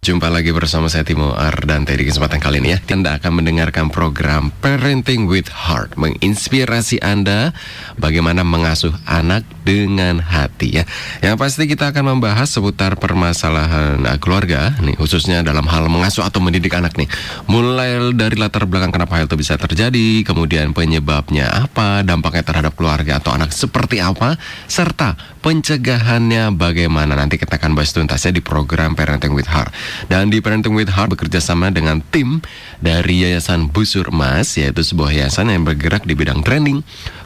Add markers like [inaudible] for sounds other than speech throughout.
Jumpa lagi bersama saya Timo Ardante di kesempatan kali ini ya. Anda akan mendengarkan program Parenting with Heart Menginspirasi Anda bagaimana mengasuh anak dengan hati ya. Yang pasti kita akan membahas seputar permasalahan uh, keluarga nih Khususnya dalam hal mengasuh atau mendidik anak nih. Mulai dari latar belakang kenapa hal itu bisa terjadi Kemudian penyebabnya apa Dampaknya terhadap keluarga atau anak seperti apa Serta pencegahannya bagaimana. Nanti kita akan bahas tuntasnya di program Parenting with Heart dan di Parenting with Heart bekerja sama dengan tim dari Yayasan Busur Emas, yaitu sebuah yayasan yang bergerak di bidang training,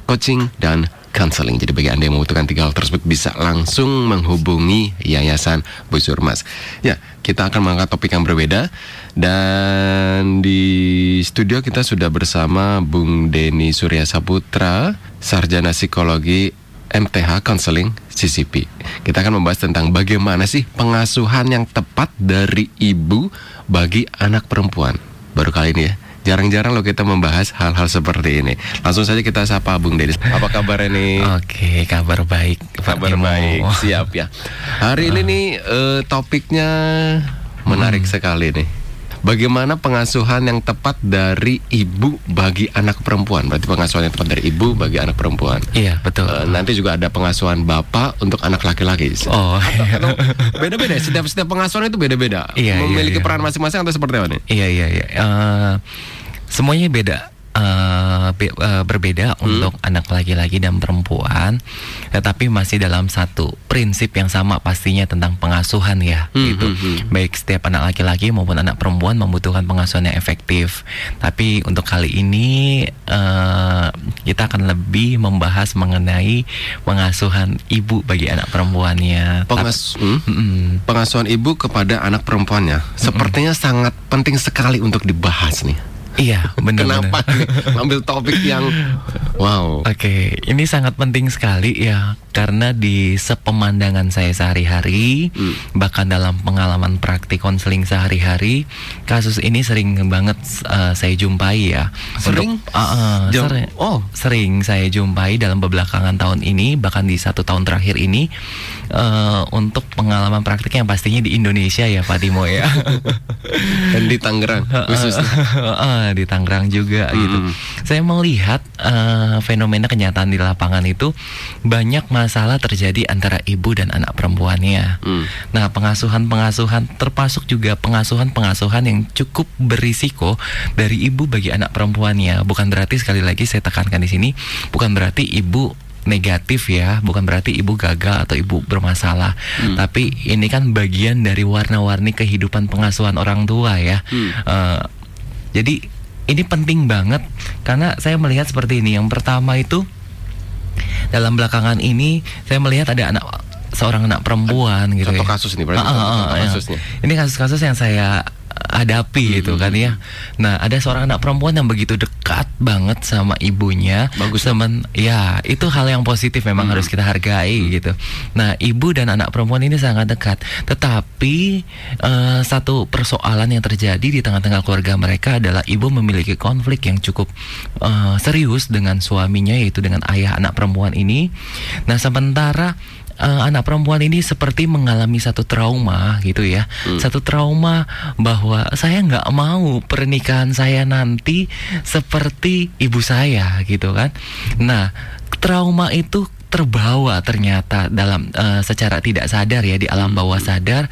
coaching, dan counseling. Jadi bagi Anda yang membutuhkan tiga hal tersebut bisa langsung menghubungi Yayasan Busur Emas. Ya, kita akan mengangkat topik yang berbeda dan di studio kita sudah bersama Bung Denny Surya Saputra, sarjana psikologi MTH Counseling CCP. Kita akan membahas tentang bagaimana sih pengasuhan yang tepat dari ibu bagi anak perempuan. Baru kali ini ya. Jarang-jarang loh kita membahas hal-hal seperti ini. Langsung saja kita sapa Bung Dedis. Apa kabar ini? Oke, kabar baik. Kabar baik. Siap ya. Hari ini nih uh, topiknya menarik hmm. sekali nih. Bagaimana pengasuhan yang tepat dari ibu bagi anak perempuan? Berarti pengasuhan yang tepat dari ibu bagi anak perempuan. Iya betul. Uh, nanti juga ada pengasuhan bapak untuk anak laki-laki. Oh. Beda-beda. Setiap setiap pengasuhan itu beda-beda. Iya, Memiliki iya, iya. peran masing-masing atau seperti apa nih? Iya iya iya. Uh, semuanya beda uh, be, uh, berbeda hmm. untuk anak laki-laki dan perempuan, tetapi masih dalam satu prinsip yang sama pastinya tentang pengasuhan ya, hmm, gitu. Hmm, hmm. Baik setiap anak laki-laki maupun anak perempuan membutuhkan pengasuhan yang efektif. Tapi untuk kali ini uh, kita akan lebih membahas mengenai pengasuhan ibu bagi anak perempuannya. Pengas hmm? Hmm. Pengasuhan ibu kepada anak perempuannya, sepertinya hmm. sangat penting sekali untuk dibahas nih. Iya, benar. Kenapa ngambil topik yang wow? Oke, okay, ini sangat penting sekali ya karena di sepemandangan saya sehari-hari, hmm. bahkan dalam pengalaman praktik konseling sehari-hari, kasus ini sering banget uh, saya jumpai ya. Sering? Untuk, uh, uh, sering. Oh, sering saya jumpai dalam belakangan tahun ini, bahkan di satu tahun terakhir ini uh, untuk pengalaman praktik yang pastinya di Indonesia ya, Pak Timo ya. [laughs] Dan di Tangerang khususnya. Uh, di Tangerang juga hmm. gitu. Saya melihat uh, fenomena kenyataan di lapangan itu banyak masalah terjadi antara ibu dan anak perempuannya. Hmm. Nah, pengasuhan-pengasuhan termasuk juga pengasuhan-pengasuhan yang cukup berisiko dari ibu bagi anak perempuannya. Bukan berarti sekali lagi saya tekankan di sini, bukan berarti ibu negatif ya, bukan berarti ibu gagal atau ibu bermasalah. Hmm. Tapi ini kan bagian dari warna-warni kehidupan pengasuhan orang tua ya. Hmm. Uh, jadi ini penting banget karena saya melihat seperti ini. Yang pertama itu dalam belakangan ini saya melihat ada anak seorang anak perempuan gitu Contoh ya. kasus ini berarti uh, uh, kasusnya. Ini kasus-kasus yang saya hadapi hmm. gitu kan ya. Nah, ada seorang anak perempuan yang begitu dekat banget sama ibunya. Bagus. Teman, ya itu hal yang positif memang hmm. harus kita hargai hmm. gitu. Nah, ibu dan anak perempuan ini sangat dekat. Tetapi uh, satu persoalan yang terjadi di tengah-tengah keluarga mereka adalah ibu memiliki konflik yang cukup uh, serius dengan suaminya yaitu dengan ayah anak perempuan ini. Nah, sementara uh, anak perempuan ini seperti mengalami satu trauma gitu ya, hmm. satu trauma bahwa saya nggak mau pernikahan saya nanti seperti ibu saya gitu kan. Nah, trauma itu terbawa ternyata dalam uh, secara tidak sadar ya di alam bawah sadar.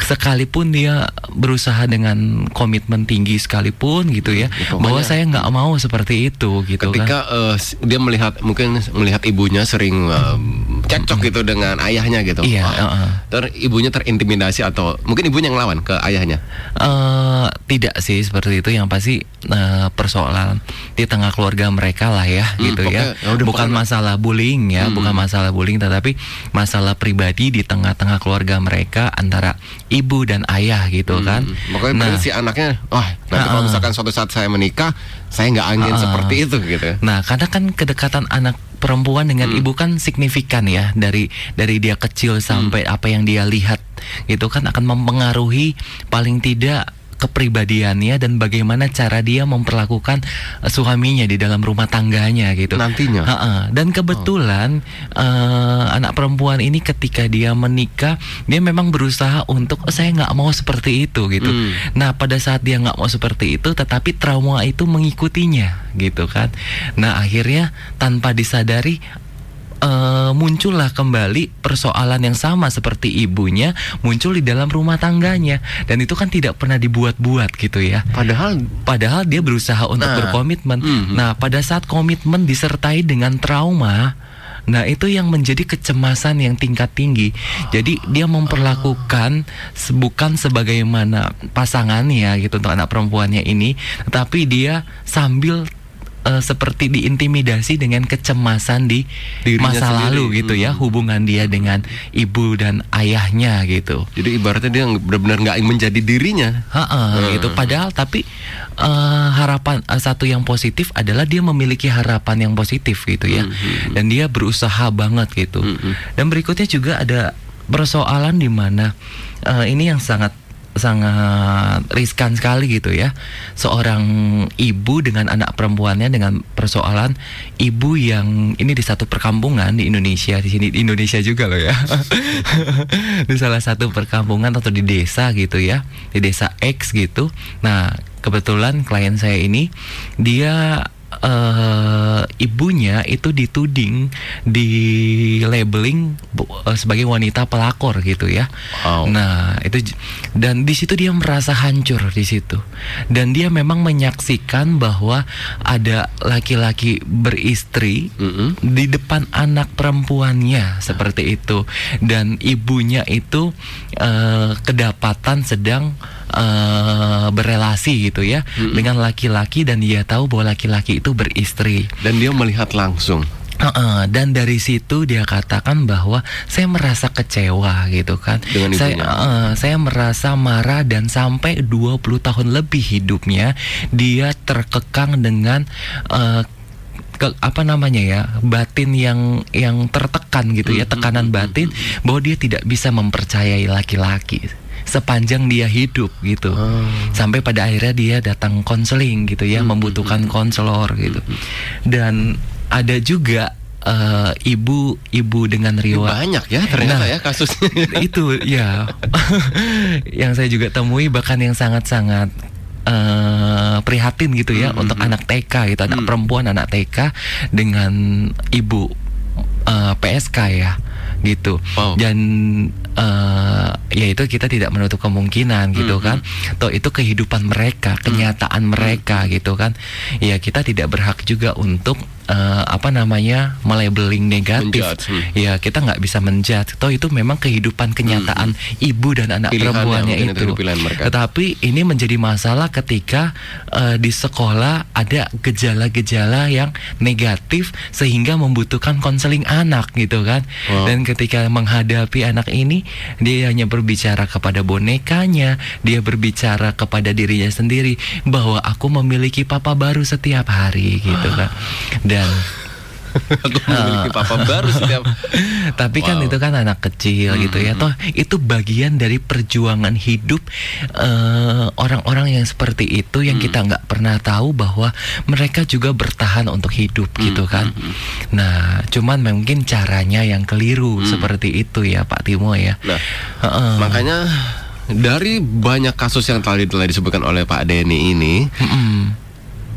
Sekalipun dia berusaha dengan komitmen tinggi sekalipun gitu ya, ya bahwa saya nggak mau seperti itu gitu ketika kan. uh, dia melihat mungkin melihat ibunya sering uh, cekcok gitu dengan ayahnya gitu. Iya, uh, uh. ter ibunya terintimidasi atau mungkin ibunya yang lawan ke ayahnya? Uh, tidak sih seperti itu. Yang pasti uh, persoalan di tengah keluarga mereka lah ya hmm, gitu ya, ya bukan masalah bullying ya hmm bukan masalah bullying tetapi masalah pribadi di tengah-tengah keluarga mereka antara ibu dan ayah gitu hmm. kan. Makanya nah, si anaknya, wah nanti uh, kalau misalkan suatu saat saya menikah, saya nggak angin uh, seperti itu gitu. Nah, karena kan kedekatan anak perempuan dengan hmm. ibu kan signifikan ya dari dari dia kecil sampai hmm. apa yang dia lihat itu kan akan mempengaruhi paling tidak kepribadiannya dan bagaimana cara dia memperlakukan uh, suaminya di dalam rumah tangganya gitu. Nantinya. Ha-ha. Dan kebetulan uh, anak perempuan ini ketika dia menikah, dia memang berusaha untuk "Oh, saya nggak mau seperti itu gitu. Hmm. Nah pada saat dia nggak mau seperti itu, tetapi trauma itu mengikutinya gitu kan. Nah akhirnya tanpa disadari eh, muncullah kembali persoalan yang sama seperti ibunya muncul di dalam rumah tangganya dan itu kan tidak pernah dibuat-buat gitu ya. Padahal Padahal dia berusaha untuk Nah. berkomitmen. Mhm. Nah, pada saat komitmen disertai dengan trauma, nah itu yang menjadi kecemasan yang tingkat tinggi. Jadi dia memperlakukan bukan sebagaimana pasangannya gitu untuk anak perempuannya ini, tetapi dia sambil eh, seperti diintimidasi dengan kecemasan di Dirinya masa sendiri. lalu gitu ya, Mhm. hubungan dia dengan ibu dan ayahnya gitu. jadi ibaratnya dia benar-benar nggak menjadi dirinya. Ha-ha, Hmm. gitu. Padahal tapi eh, harapan eh, satu yang positif adalah dia memiliki harapan yang positif gitu ya, Hmm, dan dia berusaha banget gitu. Hmm. Dan berikutnya juga ada persoalan di mana eh, ini yang sangat sangat riskan sekali gitu ya. Seorang ibu dengan anak perempuannya dengan persoalan ibu yang ini di satu perkampungan di Indonesia di sini di Indonesia juga loh ya. [laughs] Di salah satu perkampungan atau di desa gitu ya di desa X gitu. Nah kebetulan klien saya ini dia eh ibunya itu dituding di labeling eh, sebagai wanita pelakor gitu ya. Wow. Nah, itu dan di situ dia merasa hancur di situ. Dan dia memang menyaksikan bahwa ada laki-laki beristri Mm-mm. di depan anak perempuannya seperti itu dan ibunya itu eh, kedapatan sedang eh, berelasi gitu ya Mm-mm. dengan laki-laki dan dia tahu bahwa laki-laki itu beristri. Dan dia melihat langsung. Heeh, dan dari situ dia katakan bahwa saya merasa kecewa gitu kan. Dengan saya heeh, saya merasa marah dan sampai 20 tahun lebih hidupnya dia terkekang dengan eh, ke, apa namanya ya batin yang yang tertekan gitu ya tekanan batin bahwa dia tidak bisa mempercayai laki-laki sepanjang dia hidup gitu Oh. sampai pada akhirnya dia datang konseling gitu ya Hmm, membutuhkan konselor gitu dan ada juga eh, ibu-ibu dengan riwayat banyak ya ternyata Nah, ya kasusnya. [laughs] itu ya [laughs] yang saya juga temui bahkan yang sangat-sangat eh, prihatin gitu ya Hmm, untuk hmm. anak TK gitu anak Hmm. perempuan anak TK dengan ibu eh, PSK ya gitu Wow. dan eh, ya itu kita tidak menutup kemungkinan gitu Hmm, kan. Toh itu kehidupan mereka kenyataan mereka gitu kan. Ya kita tidak berhak juga untuk eh, apa namanya melabeling negatif. Menjudge, hmm. ya kita nggak bisa menjudge. Toh itu memang kehidupan kenyataan ibu dan anak Pilihannya perempuannya itu. itu pilihan tetapi ini menjadi masalah ketika eh, di sekolah ada gejala-gejala yang negatif sehingga membutuhkan konseling anak gitu kan. Wow. dan ketika menghadapi anak ini dia hanya berbicara kepada bonekanya dia berbicara kepada dirinya sendiri bahwa aku memiliki papa baru setiap hari gitu kan dan [laughs] Aku memiliki papa baru setiap [laughs] tapi kan Wow. itu kan anak kecil gitu ya. Mhm. Toh itu bagian dari perjuangan hidup eh, orang-orang yang seperti itu yang Hmm. kita nggak pernah tahu bahwa mereka juga bertahan untuk hidup gitu Hmm, kan. hmm, Nah, cuman mungkin caranya yang keliru Hmm. seperti itu ya Pak Timo ya. Nah, Heeh. makanya dari banyak kasus yang tadi telah disebutkan oleh Pak Denny ini Mm-mm.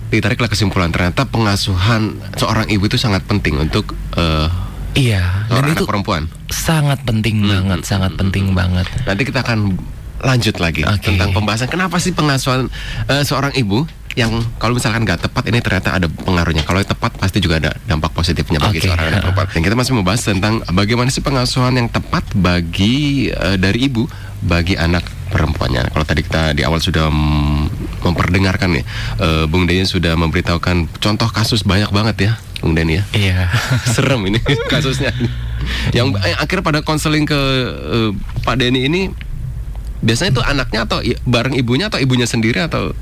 Ditariklah kesimpulan ternyata pengasuhan seorang ibu itu sangat penting untuk eh, Iya, dan seorang itu anak perempuan. sangat penting Hmm, banget, hmm, sangat hmm, penting banget. Nanti kita akan lanjut lagi Oke. tentang pembahasan kenapa sih pengasuhan eh, seorang ibu yang kalau misalkan nggak tepat ini ternyata ada pengaruhnya. Kalau tepat pasti juga ada dampak positifnya bagi Oke. seorang anak perempuan. Dan kita masih membahas tentang bagaimana sih pengasuhan yang tepat bagi eh, dari ibu bagi anak perempuannya. Kalau tadi kita di awal sudah memperdengarkan nih, eh, Bung Denny sudah memberitahukan contoh kasus banyak banget ya, Bung Denny ya. Iya. [laughs] Serem ini [laughs] kasusnya. Yang eh, akhirnya pada konseling ke eh, Pak Denny ini biasanya itu anaknya atau bareng ibunya atau ibunya sendiri atau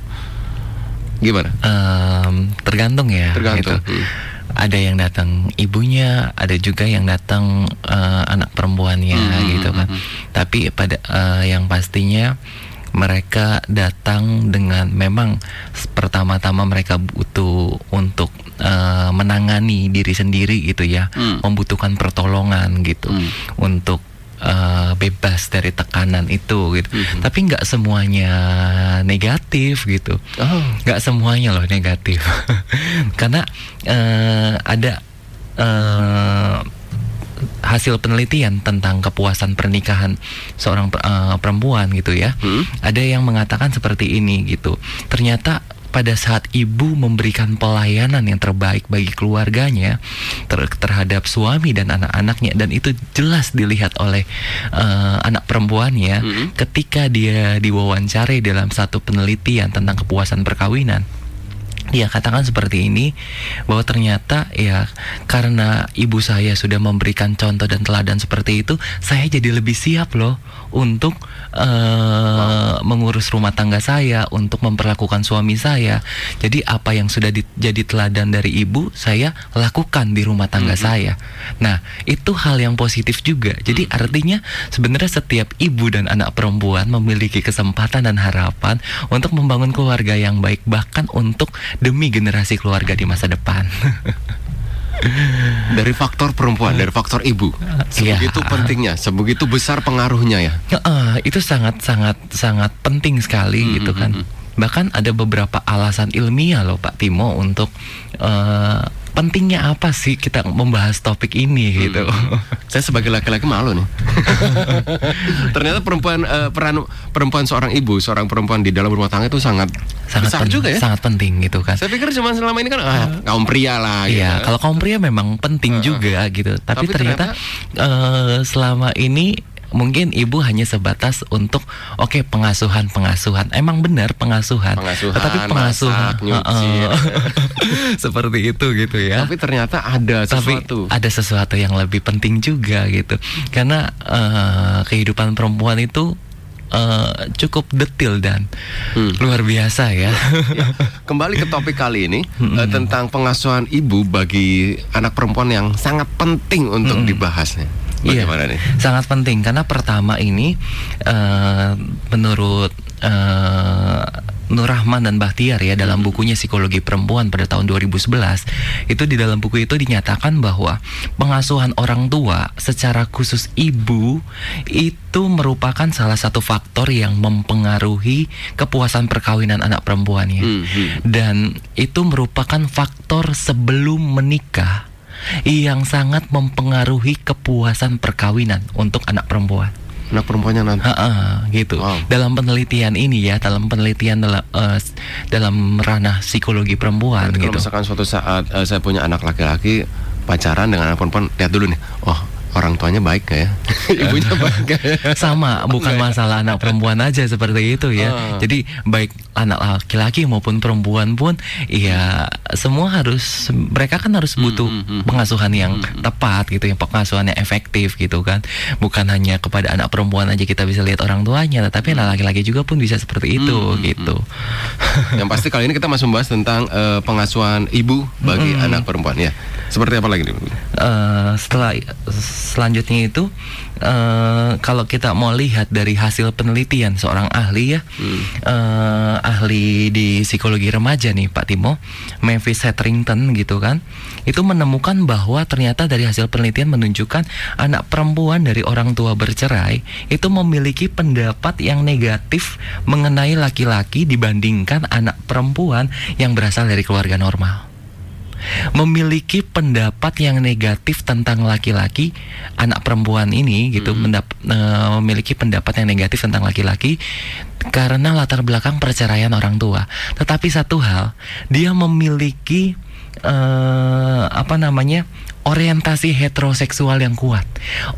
gimana? Em, tergantung ya. Tergantung. gitu. Hmm. Ada yang datang ibunya, ada juga yang datang eh, anak perempuannya Hmm, gitu kan. hmm, Tapi pada eh, yang pastinya mereka datang dengan memang pertama-tama mereka butuh untuk eh, menangani diri sendiri gitu ya, Hmm. membutuhkan pertolongan gitu Hmm. untuk eh, bebas dari tekanan itu gitu. Mhm. Tapi nggak semuanya negatif gitu Oh. nggak semuanya loh negatif [laughs] karena eh, ada eh, hasil penelitian tentang kepuasan pernikahan seorang eh, perempuan gitu ya Hmm. ada yang mengatakan seperti ini gitu ternyata pada saat ibu memberikan pelayanan yang terbaik bagi keluarganya ter- terhadap suami dan anak-anaknya dan itu jelas dilihat oleh eh, anak perempuannya Mhm. ketika dia diwawancari dalam satu penelitian tentang kepuasan perkawinan dia katakan seperti ini bahwa ternyata ya karena ibu saya sudah memberikan contoh dan teladan seperti itu saya jadi lebih siap loh untuk eh, mengurus rumah tangga saya untuk memperlakukan suami saya. Jadi apa yang sudah di- jadi teladan dari ibu saya lakukan di rumah tangga saya. Nah itu hal yang positif juga. Jadi artinya sebenarnya setiap ibu dan anak perempuan memiliki kesempatan dan harapan untuk membangun keluarga yang baik bahkan untuk demi generasi keluarga di masa depan. [laughs] Dari faktor perempuan, dari faktor ibu. Sebegitu pentingnya, sebegitu besar pengaruhnya ya. Heeh, itu sangat sangat sangat penting sekali Hmm, gitu hmm, kan. hmm. Bahkan ada beberapa alasan ilmiah loh Pak Timo untuk eh, pentingnya apa sih kita membahas topik ini gitu. [laughs] Saya sebagai laki-laki malu nih. [laughs] Ternyata perempuan eh, peran perempuan seorang ibu, seorang perempuan di dalam rumah tangga itu sangat, sangat besar juga ya. sangat penting gitu kan. Saya pikir cuma selama ini kan ah, kaum pria lah. Iya, gitu. kalau kaum pria memang penting Heeh. juga gitu. Tapi, Tapi ternyata, eh, selama ini mungkin ibu hanya sebatas untuk oke pengasuhan pengasuhan. Emang benar pengasuhan. Pengasuhan, Tetapi pengasuhan masak, nyuci. Heeh. [laughs] seperti itu gitu ya. Tapi ternyata ada Tapi sesuatu. ada sesuatu yang lebih penting juga gitu. Karena eh, kehidupan perempuan itu eh, cukup detil dan Hmm. luar biasa ya. Ya, Kembali ke topik kali ini [laughs] eh, tentang pengasuhan ibu bagi anak perempuan yang sangat penting untuk dibahasnya. Bagaimana nih? Iya, Sangat penting karena pertama ini eh, menurut eh, Nur Rahman dan Bahtiar ya dalam bukunya Psikologi Perempuan pada tahun 2011 itu di dalam buku itu dinyatakan bahwa pengasuhan orang tua secara khusus ibu itu merupakan salah satu faktor yang mempengaruhi kepuasan perkawinan anak perempuannya Hmm, hmm. dan itu merupakan faktor sebelum menikah yang sangat mempengaruhi kepuasan perkawinan untuk anak perempuan. Anak perempuannya nanti. Ha-ha, gitu. Wow. Dalam penelitian ini ya, dalam penelitian dalam, eh, dalam ranah psikologi perempuan Berarti Kalau gitu. misalkan suatu saat eh, saya punya anak laki-laki pacaran dengan anak perempuan, lihat dulu nih. Oh, orang tuanya baik gak ya? [laughs] Ibunya baik gak ya? Sama, bukan masalah anak perempuan aja seperti itu ya. Ah. Jadi baik anak laki-laki maupun perempuan pun, ya semua harus mereka kan harus butuh hmm, hmm. pengasuhan yang tepat gitu, yang pengasuhan yang efektif gitu kan. Bukan hanya kepada anak perempuan aja kita bisa lihat orang tuanya, tetapi anak laki-laki juga pun bisa seperti itu Hmm, hmm, gitu. [laughs] Yang pasti kali ini kita masih membahas tentang eh, pengasuhan ibu bagi anak perempuan ya. Seperti apa lagi nih? Eh, setelah selanjutnya itu eh, kalau kita mau lihat dari hasil penelitian seorang ahli ya eh, ahli di psikologi remaja nih Pak Timo. Mavis Hetherington gitu kan. Itu menemukan bahwa ternyata dari hasil penelitian menunjukkan anak perempuan dari orang tua bercerai itu memiliki pendapat yang negatif mengenai laki-laki dibandingkan anak perempuan yang berasal dari keluarga normal memiliki pendapat yang negatif tentang laki-laki anak perempuan ini gitu mendap- eh, memiliki pendapat yang negatif tentang laki-laki karena latar belakang perceraian orang tua. Tetapi satu hal dia memiliki eh, apa namanya orientasi heteroseksual yang kuat.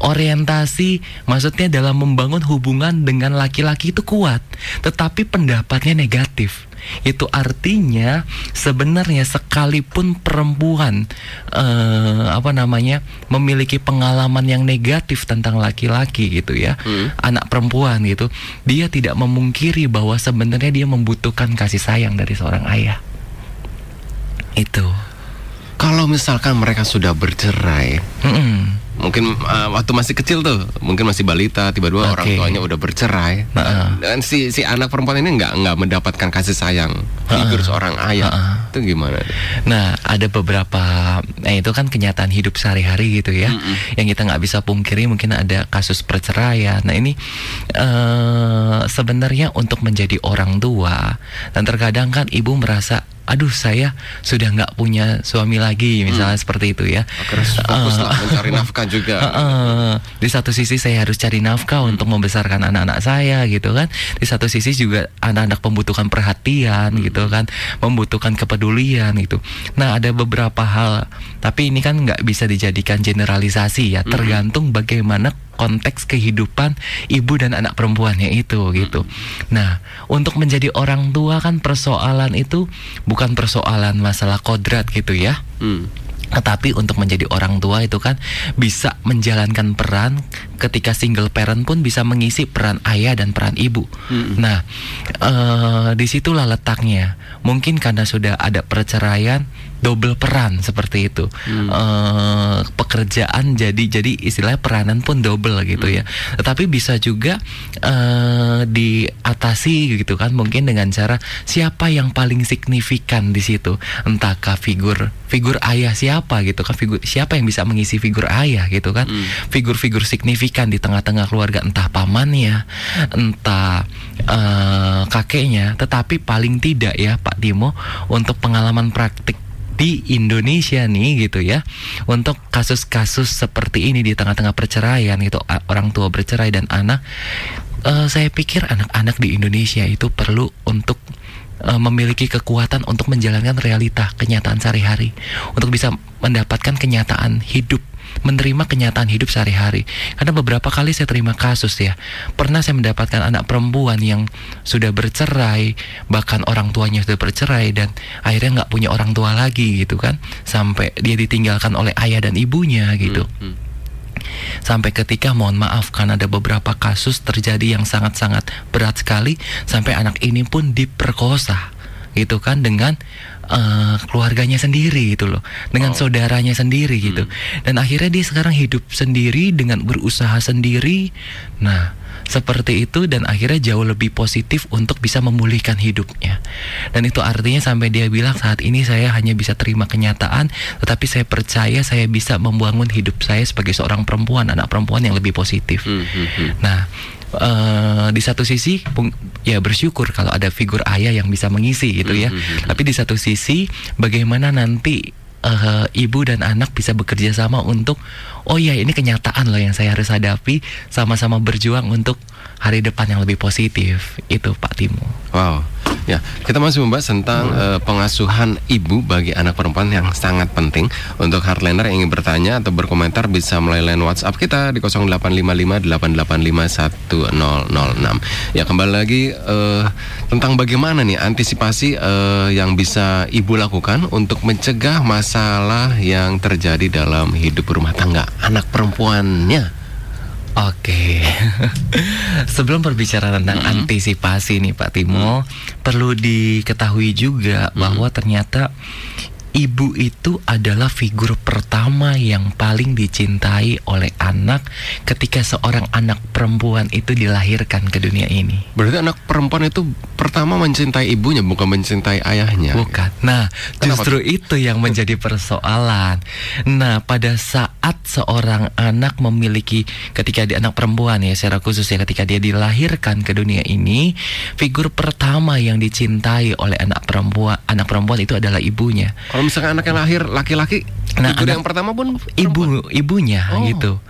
Orientasi maksudnya dalam membangun hubungan dengan laki-laki itu kuat tetapi pendapatnya negatif itu artinya sebenarnya sekalipun perempuan eh, apa namanya memiliki pengalaman yang negatif tentang laki-laki gitu ya Hmm. anak perempuan gitu dia tidak memungkiri bahwa sebenarnya dia membutuhkan kasih sayang dari seorang ayah itu Kalau misalkan mereka sudah bercerai, Mm-mm. Mungkin uh, waktu masih kecil tuh, mungkin masih balita, tiba-tiba orang Oke. tuanya udah bercerai. Heeh. Dan si si anak perempuan ini nggak nggak mendapatkan kasih sayang figur seorang ayah. Itu gimana? Nah, ada beberapa, nah itu kan kenyataan hidup sehari-hari gitu ya, yang kita nggak bisa pungkiri. Mungkin ada kasus perceraian. Nah ini eh sebenarnya untuk menjadi orang tua dan terkadang kan ibu merasa, aduh saya sudah nggak punya suami lagi, misalnya seperti itu ya. Akhirnya fokus lah mencari nafkah juga. Heeh. [laughs] Di satu sisi saya harus cari nafkah untuk membesarkan anak-anak saya gitu kan. Di satu sisi juga anak-anak membutuhkan perhatian gitu kan, membutuhkan kepedulian gitu. Nah ada beberapa hal, tapi ini kan nggak bisa dijadikan generalisasi ya, tergantung bagaimana konteks kehidupan ibu dan anak perempuannya itu gitu. Nah, untuk menjadi orang tua kan persoalan itu bukan persoalan masalah kodrat gitu ya. Hmm. Tetapi untuk menjadi orang tua itu kan bisa menjalankan peran ketika single parent pun bisa mengisi peran ayah dan peran ibu. Nah, eh di situlah letaknya. Mungkin karena sudah ada perceraian, double peran seperti itu. Eh pekerjaan jadi jadi istilahnya peranan pun double gitu ya. Tetapi bisa juga eh diatasi gitu kan mungkin dengan cara siapa yang paling signifikan di situ. Entahkah figur figur ayah siapa gitu kan figur siapa yang bisa mengisi figur ayah gitu kan. Figur-figur signifikan di tengah-tengah keluarga entah pamannya, entah eh, kakeknya, tetapi paling tidak ya Pak Timo untuk pengalaman praktik di Indonesia nih gitu ya. Untuk kasus-kasus seperti ini di tengah-tengah perceraian gitu orang tua bercerai dan anak eh, saya pikir anak-anak di Indonesia itu perlu untuk eh, memiliki kekuatan untuk menjalankan realita kenyataan sehari-hari. Untuk bisa mendapatkan kenyataan hidup menerima kenyataan hidup sehari-hari. Karena beberapa kali saya terima kasus ya pernah saya mendapatkan anak perempuan yang sudah bercerai bahkan orang tuanya sudah bercerai dan akhirnya nggak punya orang tua lagi gitu kan sampai dia ditinggalkan oleh ayah dan ibunya gitu. Hmm. Sampai ketika mohon maaf karena ada beberapa kasus terjadi yang sangat-sangat berat sekali sampai anak ini pun diperkosa gitu kan dengan eh, keluarganya sendiri gitu loh. Dengan Oh. saudaranya sendiri gitu. Dan akhirnya dia sekarang hidup sendiri dengan berusaha sendiri. Nah seperti itu dan akhirnya jauh lebih positif untuk bisa memulihkan hidupnya dan itu artinya sampai dia bilang saat ini saya hanya bisa terima kenyataan tetapi saya percaya saya bisa membangun hidup saya sebagai seorang perempuan anak perempuan yang lebih positif Hmm, hmm, hmm. Nah, eh, di satu sisi ya bersyukur kalau ada figur ayah yang bisa mengisi gitu ya. Mhm. Tapi di satu sisi bagaimana nanti eh, ibu dan anak bisa bekerja sama untuk oh ya ini kenyataan loh yang saya harus hadapi sama-sama berjuang untuk hari depan yang lebih positif. Itu Pak Timo. Wow. Ya, kita masih membahas tentang eh, pengasuhan ibu bagi anak perempuan yang sangat penting. Untuk Heartlander yang ingin bertanya atau berkomentar bisa melalui line WhatsApp kita di 0855885106. Ya, kembali lagi eh, tentang bagaimana nih antisipasi eh, yang bisa ibu lakukan untuk mencegah masalah yang terjadi dalam hidup rumah tangga anak perempuannya. Oke, [laughs] sebelum berbicara tentang antisipasi nih Pak Timo, perlu diketahui juga bahwa ternyata ibu itu adalah figur pertama yang paling dicintai oleh anak ketika seorang anak perempuan itu dilahirkan ke dunia ini. Berarti anak perempuan itu pertama mencintai ibunya bukan mencintai ayahnya. Bukan. Nah, Kenapa justru itu yang menjadi persoalan. Nah, pada saat seorang anak memiliki ketika dia anak perempuan ya secara khusus ya ketika dia dilahirkan ke dunia ini, figur pertama yang dicintai oleh anak perempuan anak perempuan itu adalah ibunya. Kalau misalkan anak yang lahir laki-laki, Nah, figur anak- yang pertama pun Ibu ibunya Oh. gitu.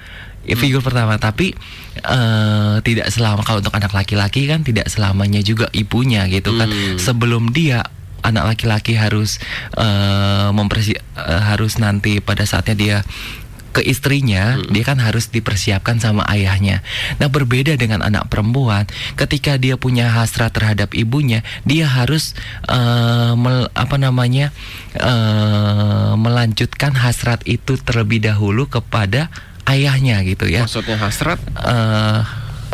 Ya, figur pertama tapi eh, tidak selama kalau untuk anak laki-laki kan tidak selamanya juga ibunya gitu kan. Hmm. Sebelum dia anak laki-laki harus eh, mempersi eh, harus nanti pada saatnya dia ke istrinya, dia kan harus dipersiapkan sama ayahnya. Nah, berbeda dengan anak perempuan, ketika dia punya hasrat terhadap ibunya, dia harus eh, mel- apa namanya eh, melanjutkan hasrat itu terlebih dahulu kepada ayahnya gitu ya. maksudnya hasrat. Eh,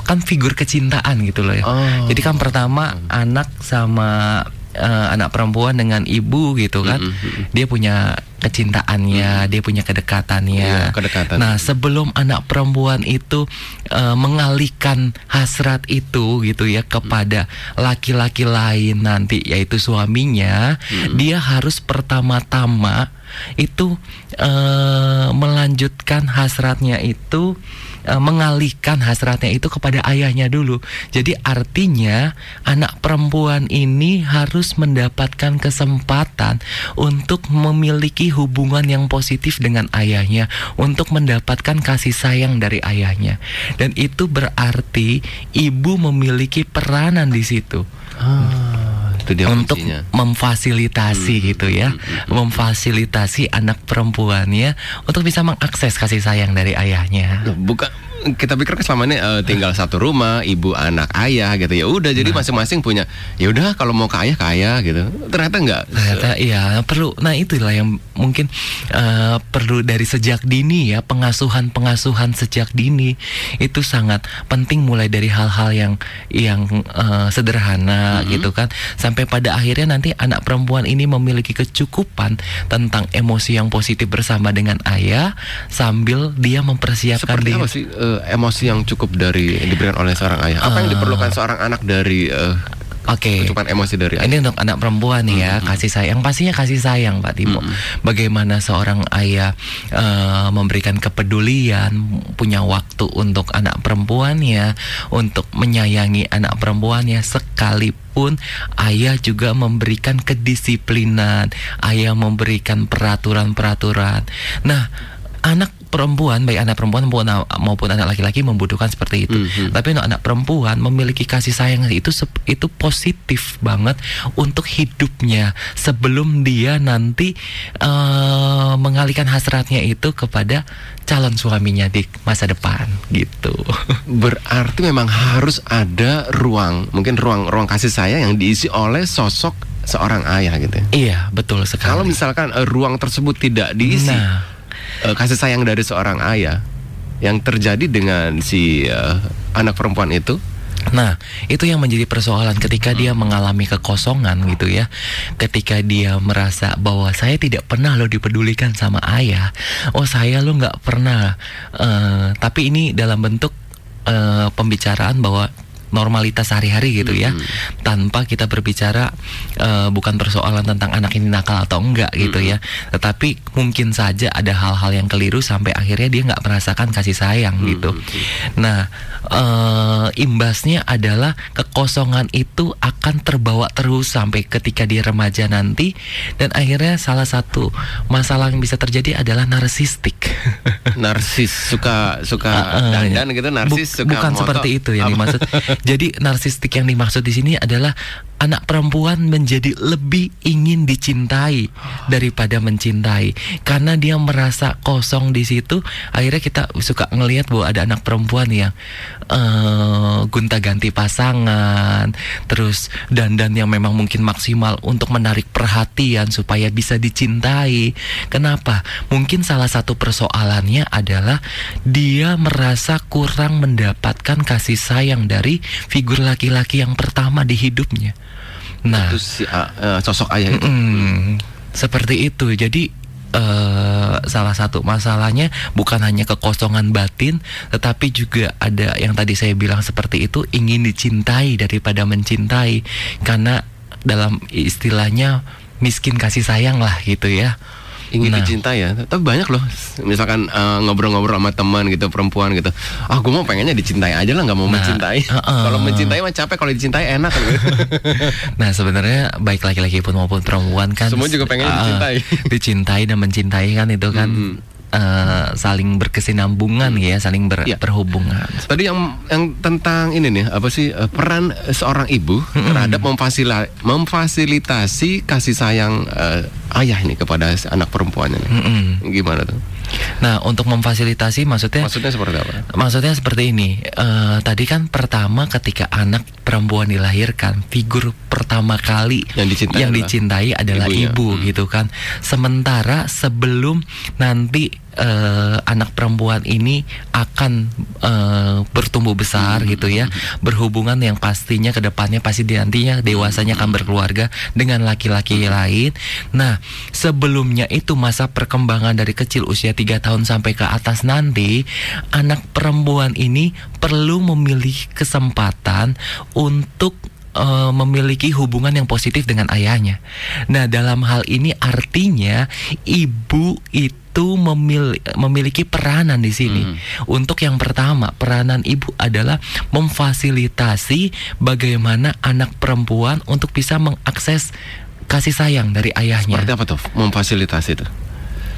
kan figur kecintaan gitu loh ya. Oh. Jadi kan pertama anak sama eh, anak perempuan dengan ibu gitu kan. Mm, mm, mm. Dia punya kecintaannya, dia punya kedekatannya. Iya, kedekatan. Nah, sebelum anak perempuan itu eh, mengalihkan hasrat itu gitu ya kepada laki-laki lain nanti yaitu suaminya, dia harus pertama-tama itu eh, melanjutkan hasratnya itu eh, mengalihkan hasratnya itu kepada ayahnya dulu. Jadi artinya anak perempuan ini harus mendapatkan kesempatan untuk memiliki hubungan yang positif dengan ayahnya, untuk mendapatkan kasih sayang dari ayahnya. Dan itu berarti ibu memiliki peranan di situ Ah, itu dia untuk kuncinya. memfasilitasi Hmm, gitu ya, memfasilitasi anak perempuannya untuk bisa mengakses kasih sayang dari ayahnya. Bukan kita pikir kan selama ini eh, tinggal satu rumah, ibu, anak, ayah gitu ya. Udah jadi masing-masing punya. Ya udah kalau mau ke ayah ke ayah gitu. Ternyata enggak. Ternyata iya perlu. Nah itulah yang mungkin eh, perlu dari sejak dini ya pengasuhan pengasuhan sejak dini itu sangat penting mulai dari hal-hal yang yang eh, sederhana gitu kan sampai pada akhirnya nanti anak perempuan ini memiliki kecukupan tentang emosi yang positif bersama dengan ayah sambil dia mempersiapkan Seperti diri. apa sih emosi yang cukup dari diberikan oleh seorang ayah? Apa yang Eh. diperlukan seorang anak dari eh, Oke. kecukupan emosi dari ayah? Ini untuk anak perempuan nih ya, kasih sayang pastinya kasih sayang Pak Timo. Bagaimana seorang ayah eh, memberikan kepedulian, punya waktu untuk anak perempuannya, untuk menyayangi anak perempuannya sekalipun ayah juga memberikan kedisiplinan, ayah memberikan peraturan-peraturan. Nah, anak perempuan baik anak perempuan maupun, anak laki-laki membutuhkan seperti itu. Mhm. Tapi untuk anak perempuan memiliki kasih sayang itu itu positif banget untuk hidupnya sebelum dia nanti eh, mengalihkan hasratnya itu kepada calon suaminya di masa depan gitu. [laughs] Berarti memang harus ada ruang, mungkin ruang ruang kasih sayang yang diisi oleh sosok seorang ayah gitu. ya. iya, betul sekali. Kalau misalkan eh, ruang tersebut tidak diisi Nah, eh, kasih sayang dari seorang ayah yang terjadi dengan si eh, anak perempuan itu, Nah, itu yang menjadi persoalan ketika dia mengalami kekosongan gitu ya. Ketika dia merasa bahwa saya tidak pernah lo dipedulikan sama ayah. Oh, saya lo nggak pernah. Eh, tapi ini dalam bentuk eh, pembicaraan bahwa normalitas sehari-hari gitu ya. Tanpa kita berbicara eh, bukan persoalan tentang anak ini nakal atau enggak gitu ya. Tetapi mungkin saja ada hal-hal yang keliru sampai akhirnya dia nggak merasakan kasih sayang gitu. Nah, eh, imbasnya adalah kekosongan itu akan terbawa terus sampai ketika dia remaja nanti dan akhirnya salah satu masalah yang bisa terjadi adalah narsistik. narsis suka suka [laughs] ah, dandan ya. gitu, narsis Buk- suka bukan moto. seperti itu yang Apa? dimaksud. [laughs] Jadi narsistik yang dimaksud di sini adalah anak perempuan menjadi lebih ingin dicintai daripada mencintai. Karena dia merasa kosong di situ akhirnya kita suka ngelihat bahwa ada anak perempuan yang eh, gonta-ganti pasangan terus dandan yang memang mungkin maksimal untuk menarik perhatian supaya bisa dicintai. Kenapa? Mungkin salah satu persoalannya adalah dia merasa kurang mendapatkan kasih sayang dari figur laki-laki yang pertama di hidupnya nah Itu si eh, sosok ayah itu. Mm, seperti itu. Jadi eh, salah satu masalahnya bukan hanya kekosongan batin, tetapi juga ada yang tadi saya bilang seperti itu ingin dicintai daripada mencintai, karena dalam istilahnya miskin kasih sayang lah gitu ya. Ingin Nah. dicintai ya tapi banyak loh misalkan eh, ngobrol-ngobrol sama teman gitu perempuan gitu ah gue mau pengennya dicintai aja lah nggak mau Nah, mencintai [laughs] uh-uh. kalau mencintai mah capek kalau dicintai enak gitu. [laughs] Nah sebenarnya baik laki-laki pun maupun perempuan kan Semua juga pengen ah, dicintai. [laughs] dicintai dan mencintai kan itu kan Mm. eh, saling berkesinambungan ya, saling ber- Iya. berhubungan. Tadi yang yang tentang ini nih apa sih eh, peran seorang ibu terhadap memfasila- memfasilitasi kasih sayang eh, ayah ini kepada anak perempuannya nih. Mm-mm. Gimana tuh? Nah, untuk memfasilitasi maksudnya Maksudnya seperti apa? Maksudnya seperti ini. eh, tadi kan pertama ketika anak perempuan dilahirkan, figur pertama kali Yang dicintai yang adalah dicintai adalah ibunya. ibu Hmm. gitu kan. Sementara sebelum nanti eh, anak perempuan ini akan eh, bertumbuh besar Hmm. gitu ya, berhubungan yang pastinya ke depannya pasti di nantinya dewasanya akan berkeluarga dengan laki-laki lain. Nah, sebelumnya itu masa perkembangan dari kecil usia 3 tahun sampai ke atas nanti, anak perempuan ini perlu memilih kesempatan untuk eh, memiliki hubungan yang positif dengan ayahnya. Nah, dalam hal ini artinya ibu itu memil- memiliki peranan di sini. Hmm. Untuk yang pertama, peranan ibu adalah memfasilitasi bagaimana anak perempuan untuk bisa mengakses kasih sayang dari ayahnya. Seperti apa tuh? Memfasilitasi itu.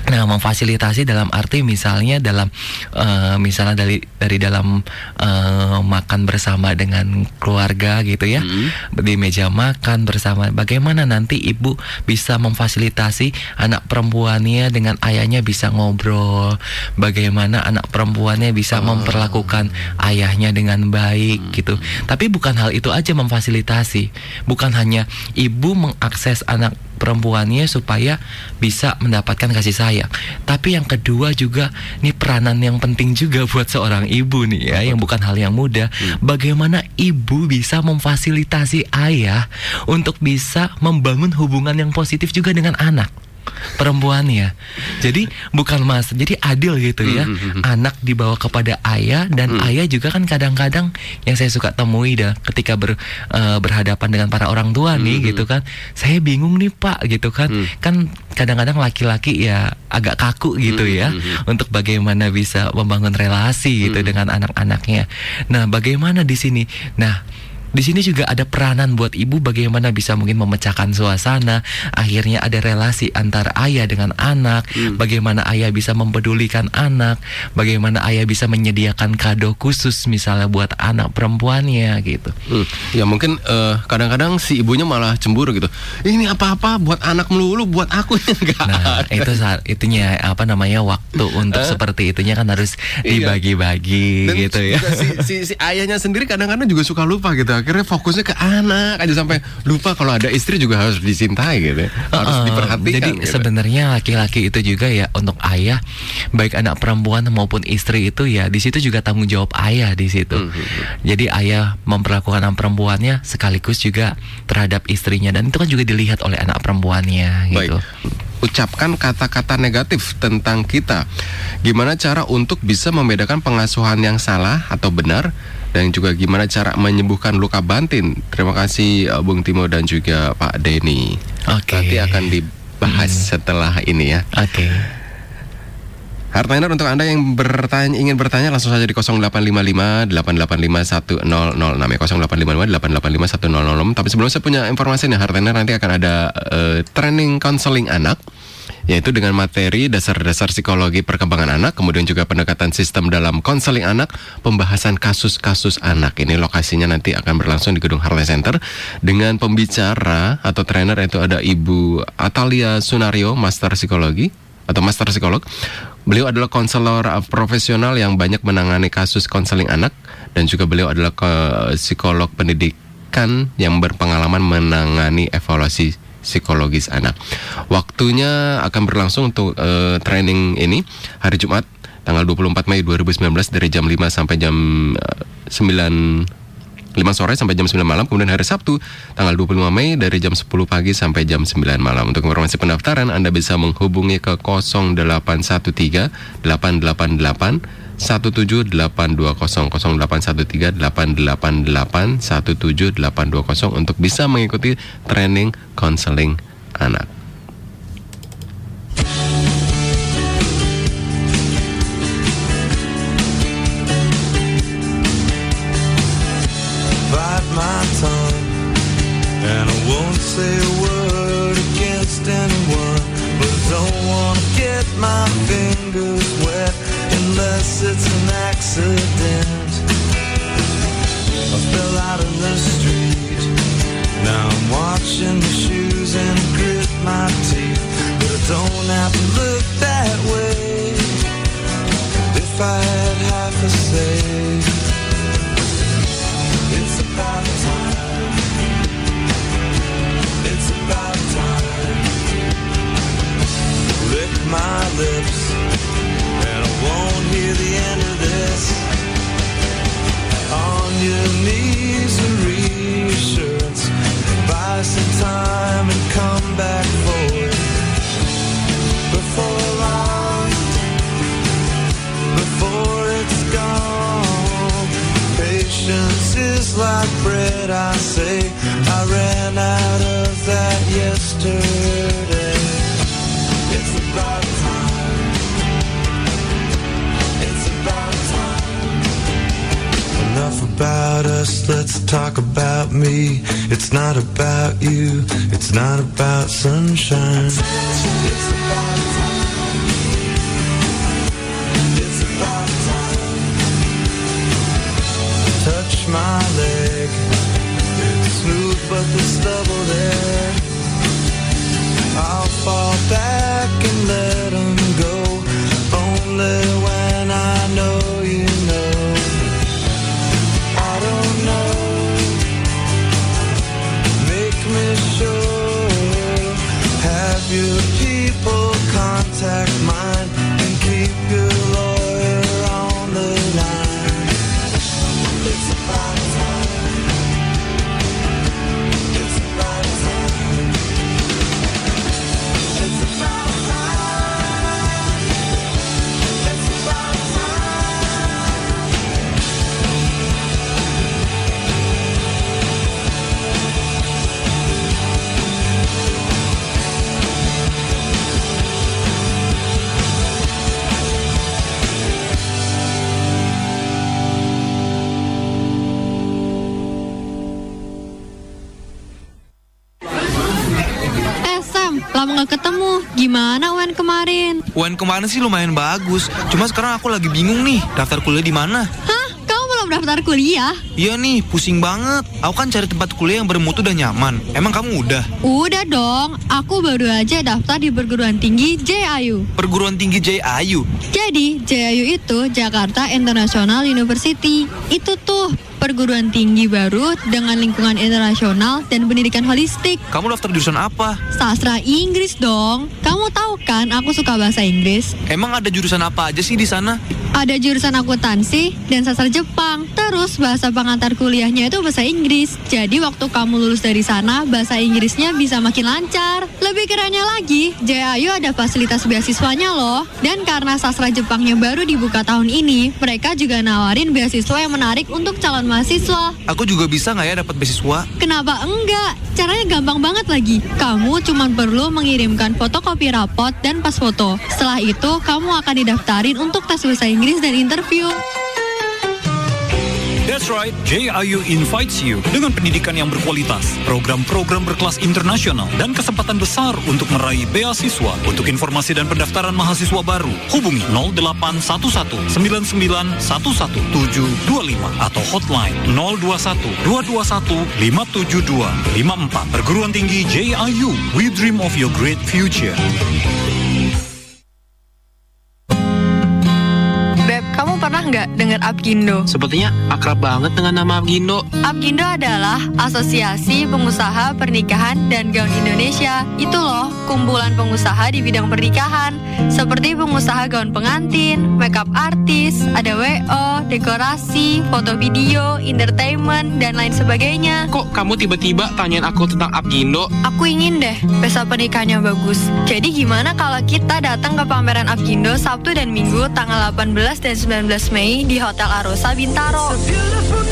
Nah, memfasilitasi dalam arti misalnya dalam eh, misalnya dari dari dalam eh, makan bersama dengan keluarga gitu ya. Hmm. Di meja makan bersama bagaimana nanti ibu bisa memfasilitasi anak perempuannya dengan ayahnya bisa ngobrol, bagaimana anak perempuannya bisa Oh. memperlakukan ayahnya dengan baik gitu. Tapi bukan hal itu aja memfasilitasi. Bukan hanya ibu mengakses anak perempuannya supaya bisa mendapatkan kasih sayang. Tapi yang kedua juga nih peranan yang penting juga [laughs] buat seorang ibu nih ya, yang bukan hal yang mudah. Bagaimana ibu bisa memfasilitasi ayah untuk bisa membangun hubungan yang positif juga dengan anak perempuannya. Jadi bukan mas, jadi adil gitu ya. Anak dibawa kepada ayah dan ayah juga kan kadang-kadang yang saya suka temui dah ketika ber, eh, berhadapan dengan para orang tua nih gitu kan. Saya bingung nih Pak gitu kan. Kan kadang-kadang laki-laki ya agak kaku gitu ya untuk bagaimana bisa membangun relasi gitu dengan anak-anaknya. Nah, bagaimana di sini? Nah, di sini juga ada peranan buat ibu bagaimana bisa mungkin memecahkan suasana. Akhirnya ada relasi antara ayah dengan anak. Bagaimana ayah bisa mempedulikan anak. Bagaimana ayah bisa menyediakan kado khusus misalnya buat anak perempuannya gitu. Hmm. Ya mungkin eh, kadang-kadang si ibunya malah cemburu gitu. Ini apa-apa buat anak melulu, buat aku [laughs] enggak. Nah, itu saat itunya apa namanya waktu untuk seperti itunya kan harus Iya. dibagi-bagi Dan gitu ya. si, si, si ayahnya sendiri kadang-kadang juga suka lupa gitu. Akhirnya fokusnya ke anak aja sampai lupa kalau ada istri juga harus dicintai gitu. ya. Harus Uh-uh. diperhatikan. Jadi gitu. sebenarnya laki-laki itu juga ya untuk ayah baik anak perempuan maupun istri itu ya di situ juga tanggung jawab ayah di situ. Hmm, Jadi ayah memperlakukan anak perempuannya sekaligus juga terhadap istrinya dan itu kan juga dilihat oleh anak perempuannya gitu. Baik. Ucapkan kata-kata negatif tentang kita. Gimana cara untuk bisa membedakan pengasuhan yang salah atau benar dan juga gimana cara menyembuhkan luka batin. Terima kasih uh, Bung Timo dan juga Pak Denny. Oke. Nanti akan dibahas setelah ini ya. Oke. Hardliner untuk Anda yang bertanya ingin bertanya langsung saja di 0855 885 1006 ya 0855 885 1006 tapi sebelum saya punya informasi nih Hardliner nanti akan ada eh, training counseling anak yaitu dengan materi dasar-dasar psikologi perkembangan anak, kemudian juga pendekatan sistem dalam konseling anak, pembahasan kasus-kasus anak. Ini lokasinya nanti akan berlangsung di gedung Harley Center dengan pembicara atau trainer itu ada Ibu Atalia Sunario, Master Psikologi atau Master Psikolog. Beliau adalah konselor uh, profesional yang banyak menangani kasus konseling anak dan juga beliau adalah ke- psikolog pendidikan yang berpengalaman menangani evaluasi psikologis anak. Waktunya akan berlangsung untuk eh, training ini hari Jumat tanggal 24 Mei 2019 dari jam 5 sampai jam eh, 9 5 sore sampai jam 9 malam Kemudian hari Sabtu tanggal 25 Mei dari jam 10 pagi sampai jam 9 malam Untuk informasi pendaftaran Anda bisa menghubungi ke 0813 888 17820 0813 888 17820 untuk bisa mengikuti training konseling anak. bite my tongue And I won't say a word against anyone But I don't wanna get my fingers wet Unless it's an accident I fell out in the street Now I'm watching my shoes and grit my teeth But I don't have to look that way If I had half a say. It's about time. It's about time. Lick my lips, won't hear the end of this. On your knees and reassurance. Buy some time and come back for it. Before long, before it's gone. Patience is like bread, I say. I ran out of that yesterday. Let's talk about me. It's not about you, it's not about sunshine. It's about time. It's about time. Touch my leg. It's smooth, but the stubble there. I'll fall back and let Gimana UN kemarin? UN kemarin sih lumayan bagus. Cuma sekarang aku lagi bingung nih, daftar kuliah di mana? Hah? Kamu belum daftar kuliah? Iya nih, pusing banget. Aku kan cari tempat kuliah yang bermutu dan nyaman. Emang kamu udah? Udah dong, aku baru aja daftar di perguruan tinggi JIU. Perguruan tinggi JIU. Jadi, JIU itu Jakarta International University. Itu tuh perguruan tinggi baru dengan lingkungan internasional dan pendidikan holistik. Kamu daftar jurusan apa? Sastra Inggris dong. Kamu tahu kan aku suka bahasa Inggris. Emang ada jurusan apa aja sih di sana? Ada jurusan akuntansi dan sastra Jepang. Terus bahasa pengantar kuliahnya itu bahasa Inggris. Jadi waktu kamu lulus dari sana, bahasa Inggrisnya bisa makin lancar. Lebih kerennya lagi, JIU ada fasilitas beasiswanya loh. Dan karena sastra Jepangnya baru dibuka tahun ini, mereka juga nawarin beasiswa yang menarik untuk calon mahasiswa. Aku juga bisa nggak ya dapat beasiswa? Kenapa enggak? Caranya gampang banget lagi. Kamu cuma perlu mengirimkan fotokopi rapot dan pas foto. Setelah itu, kamu akan didaftarin untuk tes bahasa Inggris dan interview. That's right, JIU invites you dengan pendidikan yang berkualitas, program-program berkelas internasional, dan kesempatan besar untuk meraih beasiswa. Untuk informasi dan pendaftaran mahasiswa baru, hubungi 0811 99 11725 atau hotline 021 221 572 54. Perguruan Tinggi JIU, we dream of your great future. Nggak dengar Apgindo? Sepertinya akrab banget dengan nama Gindo. Apgindo adalah Asosiasi Pengusaha Pernikahan dan Gaun Indonesia. Itu loh, kumpulan pengusaha di bidang pernikahan. Seperti pengusaha gaun pengantin, makeup artis, ada WO, dekorasi, foto video, entertainment, dan lain sebagainya. Kok kamu tiba-tiba tanyain aku tentang Apgindo? Aku ingin deh pesta pernikahannya bagus. Jadi gimana kalau kita datang ke pameran Apgindo Sabtu dan Minggu tanggal 18 dan 19 Mei di Hotel Arosa Bintaro.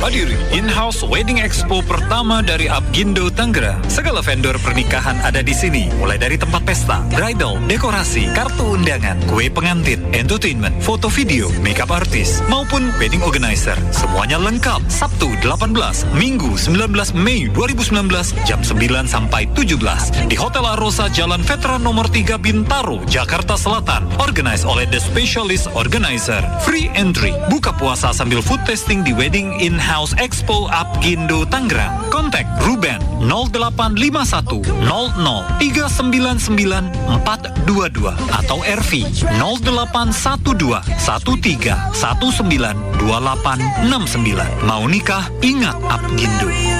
Hadiri in-house wedding expo pertama dari Apgindo Tangerang. Segala vendor pernikahan ada di sini, mulai dari tempat pesta, bridal, dekorasi, kartu undangan, kue pengantin, entertainment, foto video, makeup artist, maupun wedding organizer. Semuanya lengkap. Sabtu 18, Minggu 19 Mei 2019 jam 9 sampai 17 di Hotel Arosa Jalan Veteran nomor 3 Bintaro, Jakarta Selatan. Organized oleh The Specialist Organizer. Free entry. Buka puasa sambil food testing di Wedding in In-House Expo Apgindo Tangerang. Kontak Ruben 0851 00 399 422 atau RV 0812 13 19 2869. Mau nikah? Ingat Apgindo.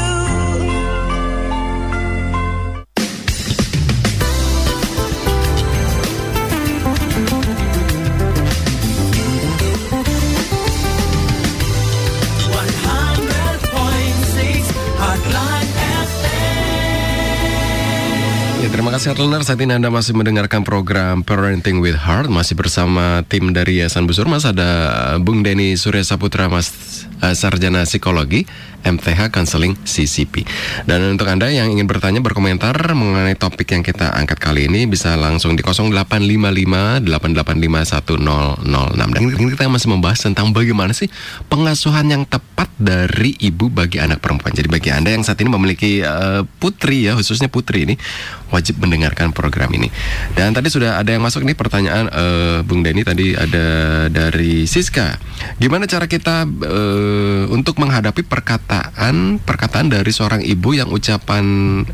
Terima kasih Atlenar. Saat ini Anda masih mendengarkan program Parenting with Heart. Masih bersama tim dari Yayasan Busur. Mas ada Bung Denny Surya Saputra Mas eh, Sarjana Psikologi MTH Counseling CCP. Dan untuk Anda yang ingin bertanya berkomentar mengenai topik yang kita angkat kali ini bisa langsung di 0855 885 1006. Dan ini kita masih membahas tentang bagaimana sih pengasuhan yang tepat dari ibu bagi anak perempuan. Jadi bagi Anda yang saat ini memiliki eh, putri ya, khususnya putri ini wajib mendengarkan program ini. Dan tadi sudah ada yang masuk nih pertanyaan eh, Bung Denny tadi ada dari Siska. Gimana cara kita eh, untuk menghadapi perkataan perkataan dari seorang ibu yang ucapan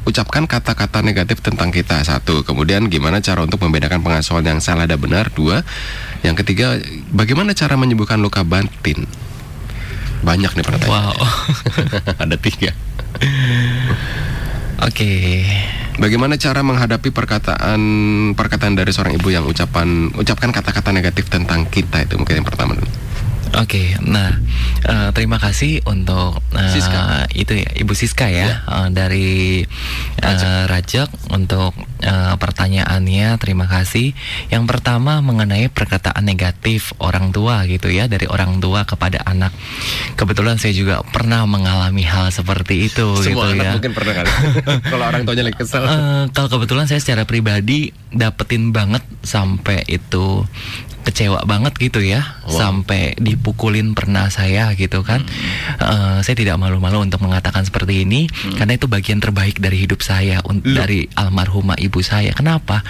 ucapkan kata-kata negatif tentang kita satu. Kemudian gimana cara untuk membedakan pengasuhan yang salah dan benar dua. Yang ketiga bagaimana cara menyembuhkan luka batin. Banyak nih pertanyaan. Wow. [laughs] ada tiga. Oke. Bagaimana cara menghadapi perkataan perkataan dari seorang ibu yang ucapan ucapkan kata-kata negatif tentang kita itu mungkin yang pertama dulu. Oke, nah eh, terima kasih untuk eh, Siska. itu ya Ibu Siska ya eh, dari eh, Rajak untuk eh, pertanyaannya terima kasih. Yang pertama mengenai perkataan negatif orang tua gitu ya dari orang tua kepada anak. Kebetulan saya juga pernah mengalami hal seperti itu Semua gitu anak ya. mungkin pernah kali. [laughs] Kalau orang tuanya lagi kesel. Eh, kalau kebetulan saya secara pribadi dapetin banget sampai itu kecewa banget gitu ya Wow. sampai dipukulin pernah saya gitu kan. Eh, saya tidak malu-malu untuk mengatakan seperti ini karena itu bagian terbaik dari hidup saya Loh. dari almarhumah ibu saya. Kenapa?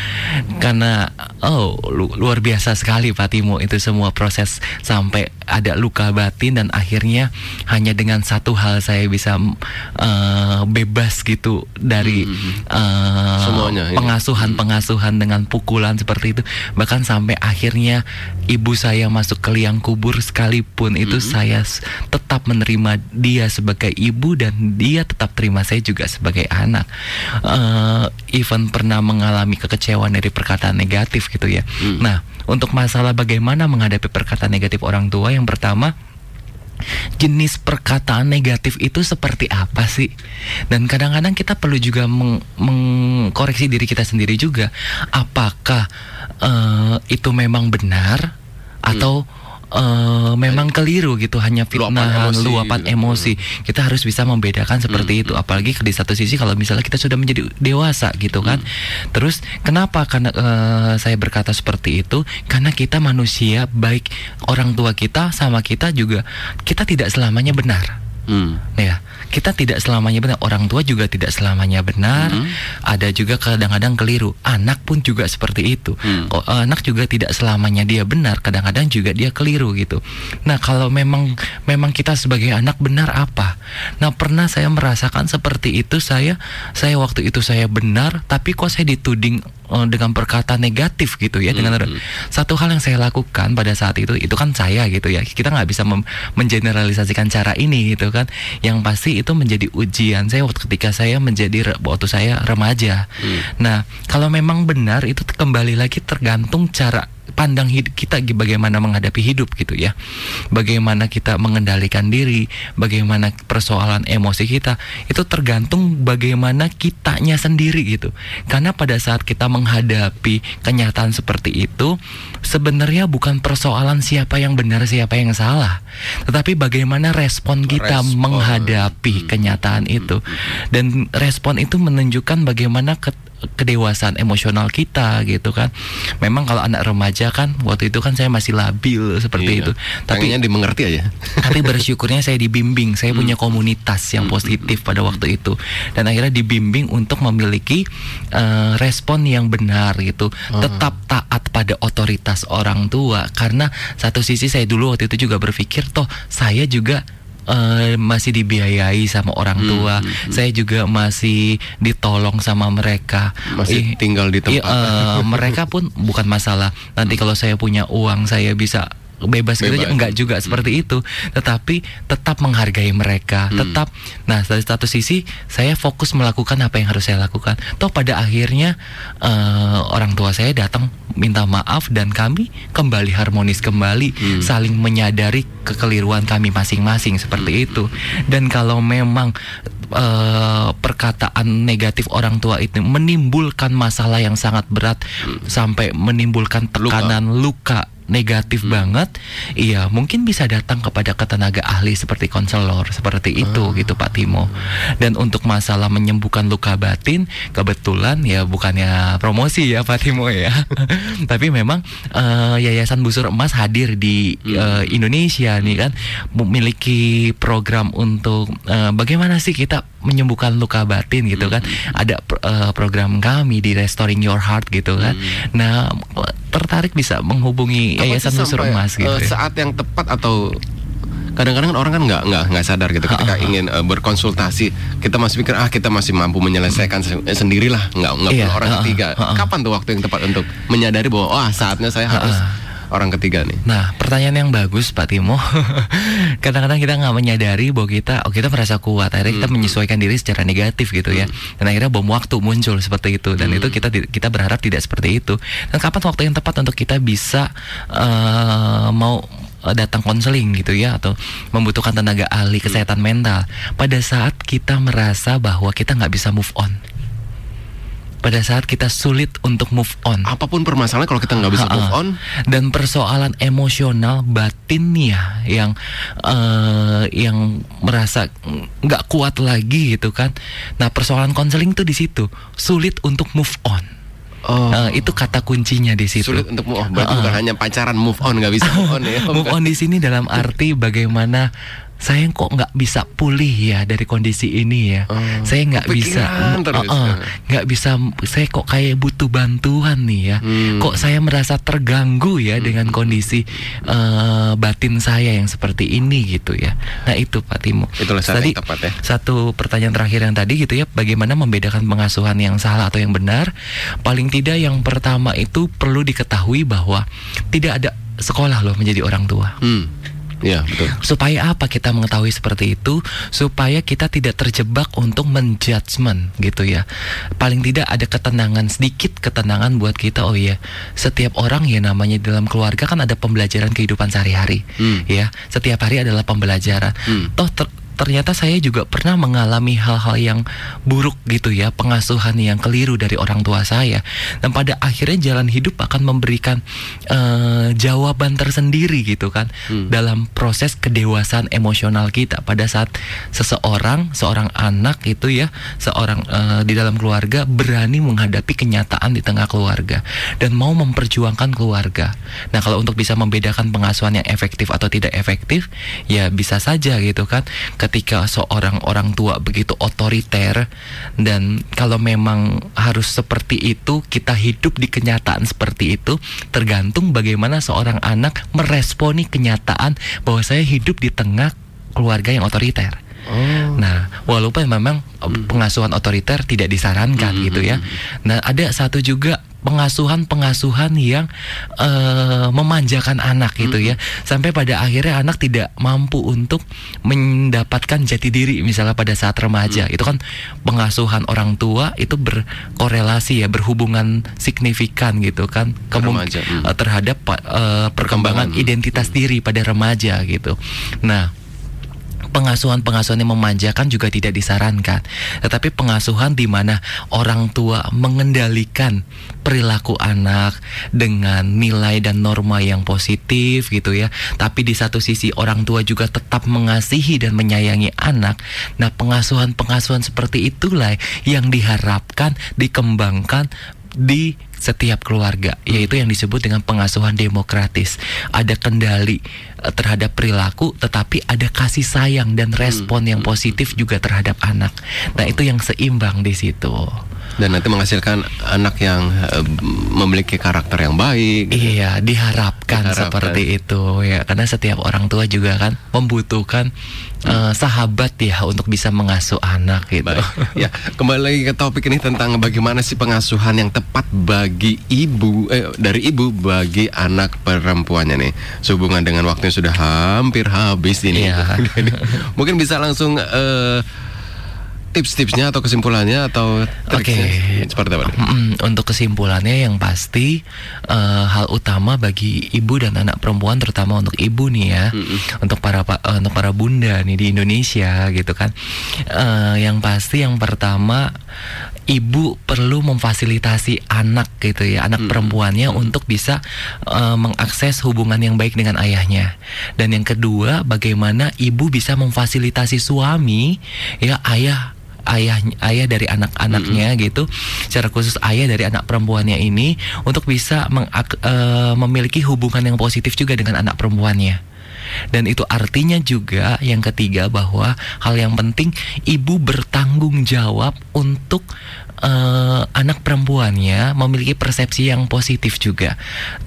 Karena oh lu- luar biasa sekali Pak Timo. Itu semua proses sampai ada luka batin dan akhirnya hanya dengan satu hal saya bisa eh, bebas gitu dari eh, Semuanya ini. pengasuhan-pengasuhan dengan pukulan seperti itu. Bahkan sampai akhirnya ibu saya masuk ke liang kubur sekalipun itu saya s- tetap menerima dia sebagai ibu dan dia tetap terima saya juga sebagai anak. Eh, even pernah mengalami kekecewaan dari perkataan negatif gitu ya. Nah untuk masalah bagaimana menghadapi perkataan negatif orang tua yang pertama jenis perkataan negatif itu seperti apa sih? Dan kadang-kadang kita perlu juga meng- mengkoreksi diri kita sendiri juga. Apakah eh, itu memang benar atau eh, memang keliru gitu hanya Luapan fitnahan, emosi luapan gitu. emosi. Kita harus bisa membedakan seperti itu. Apalagi di satu sisi kalau misalnya kita sudah menjadi dewasa gitu kan. Terus kenapa karena eh, saya berkata seperti itu? Karena kita manusia baik orang tua kita sama kita juga kita tidak selamanya benar. Hmm. Ya, kita tidak selamanya benar. Orang tua juga tidak selamanya benar. Ada juga kadang-kadang keliru. Anak pun juga seperti itu. Hmm. Kok anak juga tidak selamanya dia benar. Kadang-kadang juga dia keliru gitu. Nah, kalau memang memang kita sebagai anak benar apa? Nah, pernah saya merasakan seperti itu. Saya saya waktu itu saya benar, tapi kok saya dituding eh, dengan perkataan negatif gitu ya. Dengan satu hal yang saya lakukan pada saat itu itu kan saya gitu ya. Kita nggak bisa mem- mengeneralisasikan cara ini gitu kan. Yang pasti itu menjadi ujian saya waktu ketika saya menjadi waktu saya remaja. Nah, kalau memang benar itu kembali lagi tergantung cara pandang hidup kita bagaimana menghadapi hidup gitu ya. Bagaimana kita mengendalikan diri, bagaimana persoalan emosi kita itu tergantung bagaimana kitanya sendiri gitu. Karena pada saat kita menghadapi kenyataan seperti itu sebenarnya bukan persoalan siapa yang benar siapa yang salah, tetapi bagaimana respon kita Respon. menghadapi kenyataan itu. Dan respon itu menunjukkan bagaimana ke- kedewasaan emosional kita gitu kan. Memang kalau anak remaja kan waktu itu kan saya masih labil seperti Iya. itu. Tapi Pengennya dimengerti aja. tapi bersyukurnya saya dibimbing, saya punya komunitas yang positif pada waktu itu dan akhirnya dibimbing untuk memiliki eh, respon yang benar gitu, tetap taat pada otoritas orang tua karena satu sisi saya dulu waktu itu juga berpikir toh saya juga eh, masih dibiayai sama orang Hmm, tua. Saya juga masih ditolong sama mereka. Masih Ih, tinggal di tempat. eh, mereka pun bukan masalah. Nanti kalau saya punya uang, saya bisa bebas gitu aja enggak juga seperti itu tetapi tetap menghargai mereka Hmm. tetap nah dari satu sisi saya fokus melakukan apa yang harus saya lakukan toh pada akhirnya eh, orang tua saya datang minta maaf dan kami kembali harmonis kembali Hmm. saling menyadari kekeliruan kami masing-masing seperti Hmm. itu dan kalau memang eh, perkataan negatif orang tua itu menimbulkan masalah yang sangat berat sampai menimbulkan Hmm. Luka. tekanan luka negatif Hmm. banget, iya mungkin bisa datang kepada ketenaga ahli seperti konselor seperti itu Ah. gitu Pak Timo. Dan untuk masalah menyembuhkan luka batin, kebetulan ya bukannya promosi ya Pak Timo ya, [laughs] tapi memang eh, Yayasan Busur Emas hadir di Hmm. eh, Indonesia nih kan memiliki program untuk eh, bagaimana sih kita menyembuhkan luka batin gitu kan. Hmm. Ada eh, program kami di Restoring Your Heart gitu kan. Nah, tertarik bisa menghubungi Hmm. Apa Yayasan sampai, Emas gitu. ya. saat yang tepat atau kadang-kadang kan orang kan nggak nggak nggak sadar gitu ketika ingin eh, berkonsultasi kita masih pikir ah kita masih mampu menyelesaikan eh, sendirilah nggak nggak Iya, perlu orang ketiga kapan tuh waktu yang tepat untuk menyadari bahwa wah saatnya saya Ha, harus ha. Orang ketiga nih. Nah, pertanyaan yang bagus Pak Timo. [laughs] Kadang-kadang kita nggak menyadari bahwa kita, oh kita merasa kuat, akhirnya kita menyesuaikan diri secara negatif gitu ya. Dan akhirnya bom waktu muncul seperti itu. Dan itu kita kita berharap tidak seperti itu. Dan kapan waktu yang tepat untuk kita bisa eh, mau eh, datang konseling gitu ya? Atau membutuhkan tenaga ahli kesehatan mental. Pada saat kita merasa bahwa kita nggak bisa move on pada saat kita sulit untuk move on. Apa pun permasalahan kalau kita nggak bisa move on. Dan persoalan emosional batinnya yang eh, yang merasa nggak kuat lagi gitu kan. Nah persoalan konseling tuh di situ. Sulit untuk move on. Oh, Eh, itu kata kuncinya di situ. Sulit untuk move on. Berarti Ha-ha. bukan hanya pacaran move on nggak bisa [laughs] move on ya. Move on di sini dalam arti bagaimana saya kok nggak bisa pulih ya dari kondisi ini ya. Oh, saya nggak bisa, kepikiran terus. Uh-uh, nggak bisa. Saya kok kayak butuh bantuan nih ya. Hmm. Kok saya merasa terganggu ya dengan kondisi eh, batin saya yang seperti ini gitu ya. Nah itu Pak Timo. Itulah saat tadi tepat ya. satu pertanyaan terakhir yang tadi gitu ya, bagaimana membedakan pengasuhan yang salah atau yang benar? Paling tidak yang pertama itu perlu diketahui bahwa tidak ada sekolah loh menjadi orang tua. hmm ya betul Supaya apa kita mengetahui seperti itu? Supaya kita tidak terjebak untuk menjudgment gitu ya. Paling tidak ada ketenangan sedikit ketenangan buat kita. Oh iya, setiap orang ya namanya dalam keluarga kan ada pembelajaran kehidupan sehari-hari. Hmm. Ya, setiap hari adalah pembelajaran. Hmm. Toh ter- ternyata saya juga pernah mengalami hal-hal yang buruk gitu ya, pengasuhan yang keliru dari orang tua saya. Dan pada akhirnya jalan hidup akan memberikan eh, jawaban tersendiri gitu kan Hmm. dalam proses kedewasaan emosional kita pada saat seseorang, seorang anak itu ya, seorang eh, di dalam keluarga berani menghadapi kenyataan di tengah keluarga dan mau memperjuangkan keluarga. Nah, kalau untuk bisa membedakan pengasuhan yang efektif atau tidak efektif, ya bisa saja gitu kan. Ketika seorang orang tua begitu otoriter dan kalau memang harus seperti itu, kita hidup di kenyataan seperti itu, tergantung bagaimana seorang anak meresponi kenyataan bahwa saya hidup di tengah keluarga yang otoriter. oh Nah, walaupun memang eh, pengasuhan otoriter tidak disarankan Hmm, gitu ya. hmm, Nah, ada satu juga pengasuhan-pengasuhan yang eh, memanjakan anak gitu ya. Sampai pada akhirnya anak tidak mampu untuk mendapatkan jati diri misalnya pada saat remaja. Itu kan pengasuhan orang tua itu berkorelasi ya, berhubungan signifikan gitu kan Ke Kemung- remaja, hmm. terhadap eh, perkembangan Perkembangan, identitas diri pada remaja gitu. Nah, pengasuhan-pengasuhan yang memanjakan juga tidak disarankan. Tetapi pengasuhan di mana orang tua mengendalikan perilaku anak dengan nilai dan norma yang positif gitu ya. Tapi di satu sisi orang tua juga tetap mengasihi dan menyayangi anak. Nah, pengasuhan-pengasuhan seperti itulah yang diharapkan dikembangkan di setiap keluarga yaitu yang disebut dengan pengasuhan demokratis. Ada kendali eh, terhadap perilaku tetapi ada kasih sayang dan respon yang positif juga terhadap anak. Nah itu yang seimbang di situ Dan nanti menghasilkan anak yang eh, memiliki karakter yang baik. Iya, diharapkan, Diharapkan. seperti itu ya. Karena setiap orang tua juga kan membutuhkan eh, sahabat ya untuk bisa mengasuh anak gitu. Baik. [laughs] Ya, kembali lagi ke topik ini tentang bagaimana sih pengasuhan yang tepat bagi ibu eh dari ibu bagi anak perempuannya nih. Sehubungan dengan waktunya sudah hampir habis ini. Iya. [laughs] Mungkin bisa langsung eh, tips-tipsnya atau kesimpulannya atau Oke. seperti apa? Mm, untuk kesimpulannya yang pasti eh, hal utama bagi ibu dan anak perempuan terutama untuk ibu nih ya untuk para pa- eh, untuk para bunda nih di Indonesia gitu kan. Eh, yang pasti yang pertama ibu perlu memfasilitasi anak gitu ya anak perempuannya untuk bisa eh, mengakses hubungan yang baik dengan ayahnya. Dan yang kedua bagaimana ibu bisa memfasilitasi suami ya ayah ayah ayah dari anak-anaknya gitu. Secara khusus ayah dari anak perempuannya ini untuk bisa mengak- eh, memiliki hubungan yang positif juga dengan anak perempuannya. Dan itu artinya juga yang ketiga bahwa hal yang penting ibu bertanggung jawab untuk eh, anak perempuannya memiliki persepsi yang positif juga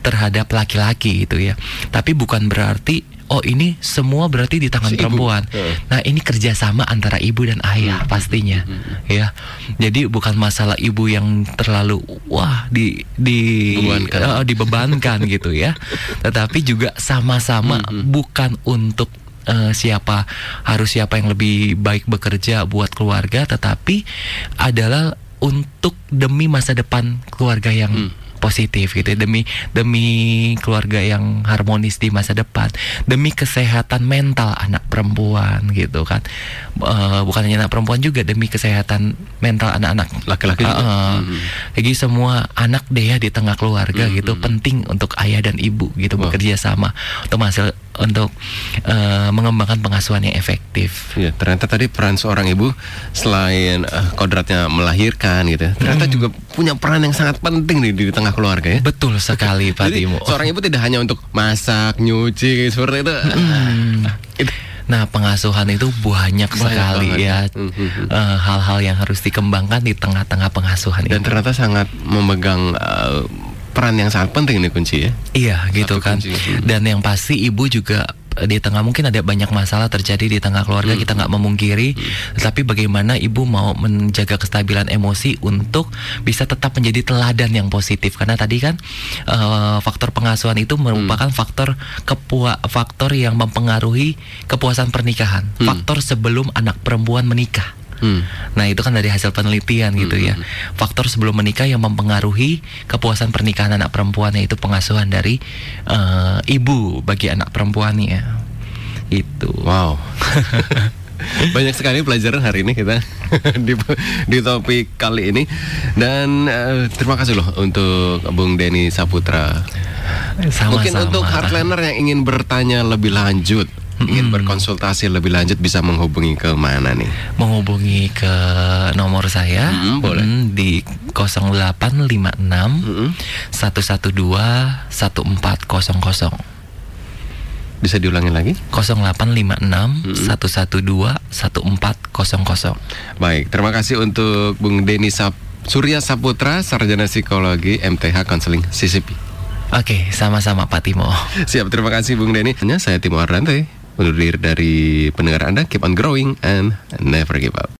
terhadap laki-laki gitu ya. Tapi bukan berarti oh ini semua berarti di tangan Si ibu. perempuan Heeh. Nah ini kerjasama antara ibu dan ayah pastinya, ya. Jadi bukan masalah ibu yang terlalu wah di di Bebankan. eh, dibebankan [laughs] gitu ya, tetapi juga sama-sama bukan untuk eh, siapa harus siapa yang lebih baik bekerja buat keluarga, tetapi adalah untuk demi masa depan keluarga yang positif gitu ya. demi demi keluarga yang harmonis di masa depan. Demi kesehatan mental anak perempuan gitu kan. Eh, bukan hanya anak perempuan juga demi kesehatan mental anak-anak Laki-laki jadi semua anak deh ya di tengah keluarga gitu penting untuk ayah dan ibu gitu Wah. bekerja sama untuk hasil untuk eh, mengembangkan pengasuhan yang efektif. Ya, ternyata tadi peran seorang ibu selain eh, kodratnya melahirkan gitu, ya, ternyata Hmm. juga punya peran yang sangat penting nih di tengah keluarga ya. betul sekali Pak Jadi Timo seorang ibu tidak hanya untuk masak, nyuci seperti itu. Hmm. Itu- Nah, pengasuhan itu banyak, sekali banget. ya Mhm. eh, hal-hal yang harus dikembangkan di tengah-tengah pengasuhan Dan itu. ternyata sangat memegang eh, peran yang sangat penting nih kunci ya. Iya, gitu Satu kan. kunci. Dan yang pasti ibu juga di tengah mungkin ada banyak masalah terjadi di tengah keluarga Hmm. kita nggak memungkiri. Tapi bagaimana ibu mau menjaga kestabilan emosi untuk bisa tetap menjadi teladan yang positif karena tadi kan eh, faktor pengasuhan itu merupakan Hmm. faktor kepua faktor yang mempengaruhi kepuasan pernikahan. Hmm. Faktor sebelum anak perempuan menikah. Hmm. Nah itu kan dari hasil penelitian gitu ya. Faktor sebelum menikah yang mempengaruhi kepuasan pernikahan anak perempuan Yaitu pengasuhan dari eh, ibu bagi anak perempuannya Itu Wow. [laughs] Banyak sekali pelajaran hari ini kita [laughs] di, di topik kali ini. Dan eh, terima kasih loh untuk Bung Denny Saputra. Sama-sama. Mungkin untuk hardliner yang ingin bertanya lebih lanjut, ingin berkonsultasi lebih lanjut bisa menghubungi ke mana nih? Menghubungi ke nomor saya Mm, boleh. Di 0856 Mm-mm. 112 1400 Bisa diulangi lagi? 0856 112 1400 Baik, terima kasih untuk Bung Denny Sap Surya Saputra, Sarjana Psikologi MTH Counseling CCP. Oke, sama-sama Pak Timo. [laughs] Siap, terima kasih Bung Denny. Saya Timo Ardante, diri dari pendengar Anda. Keep on growing and never give up.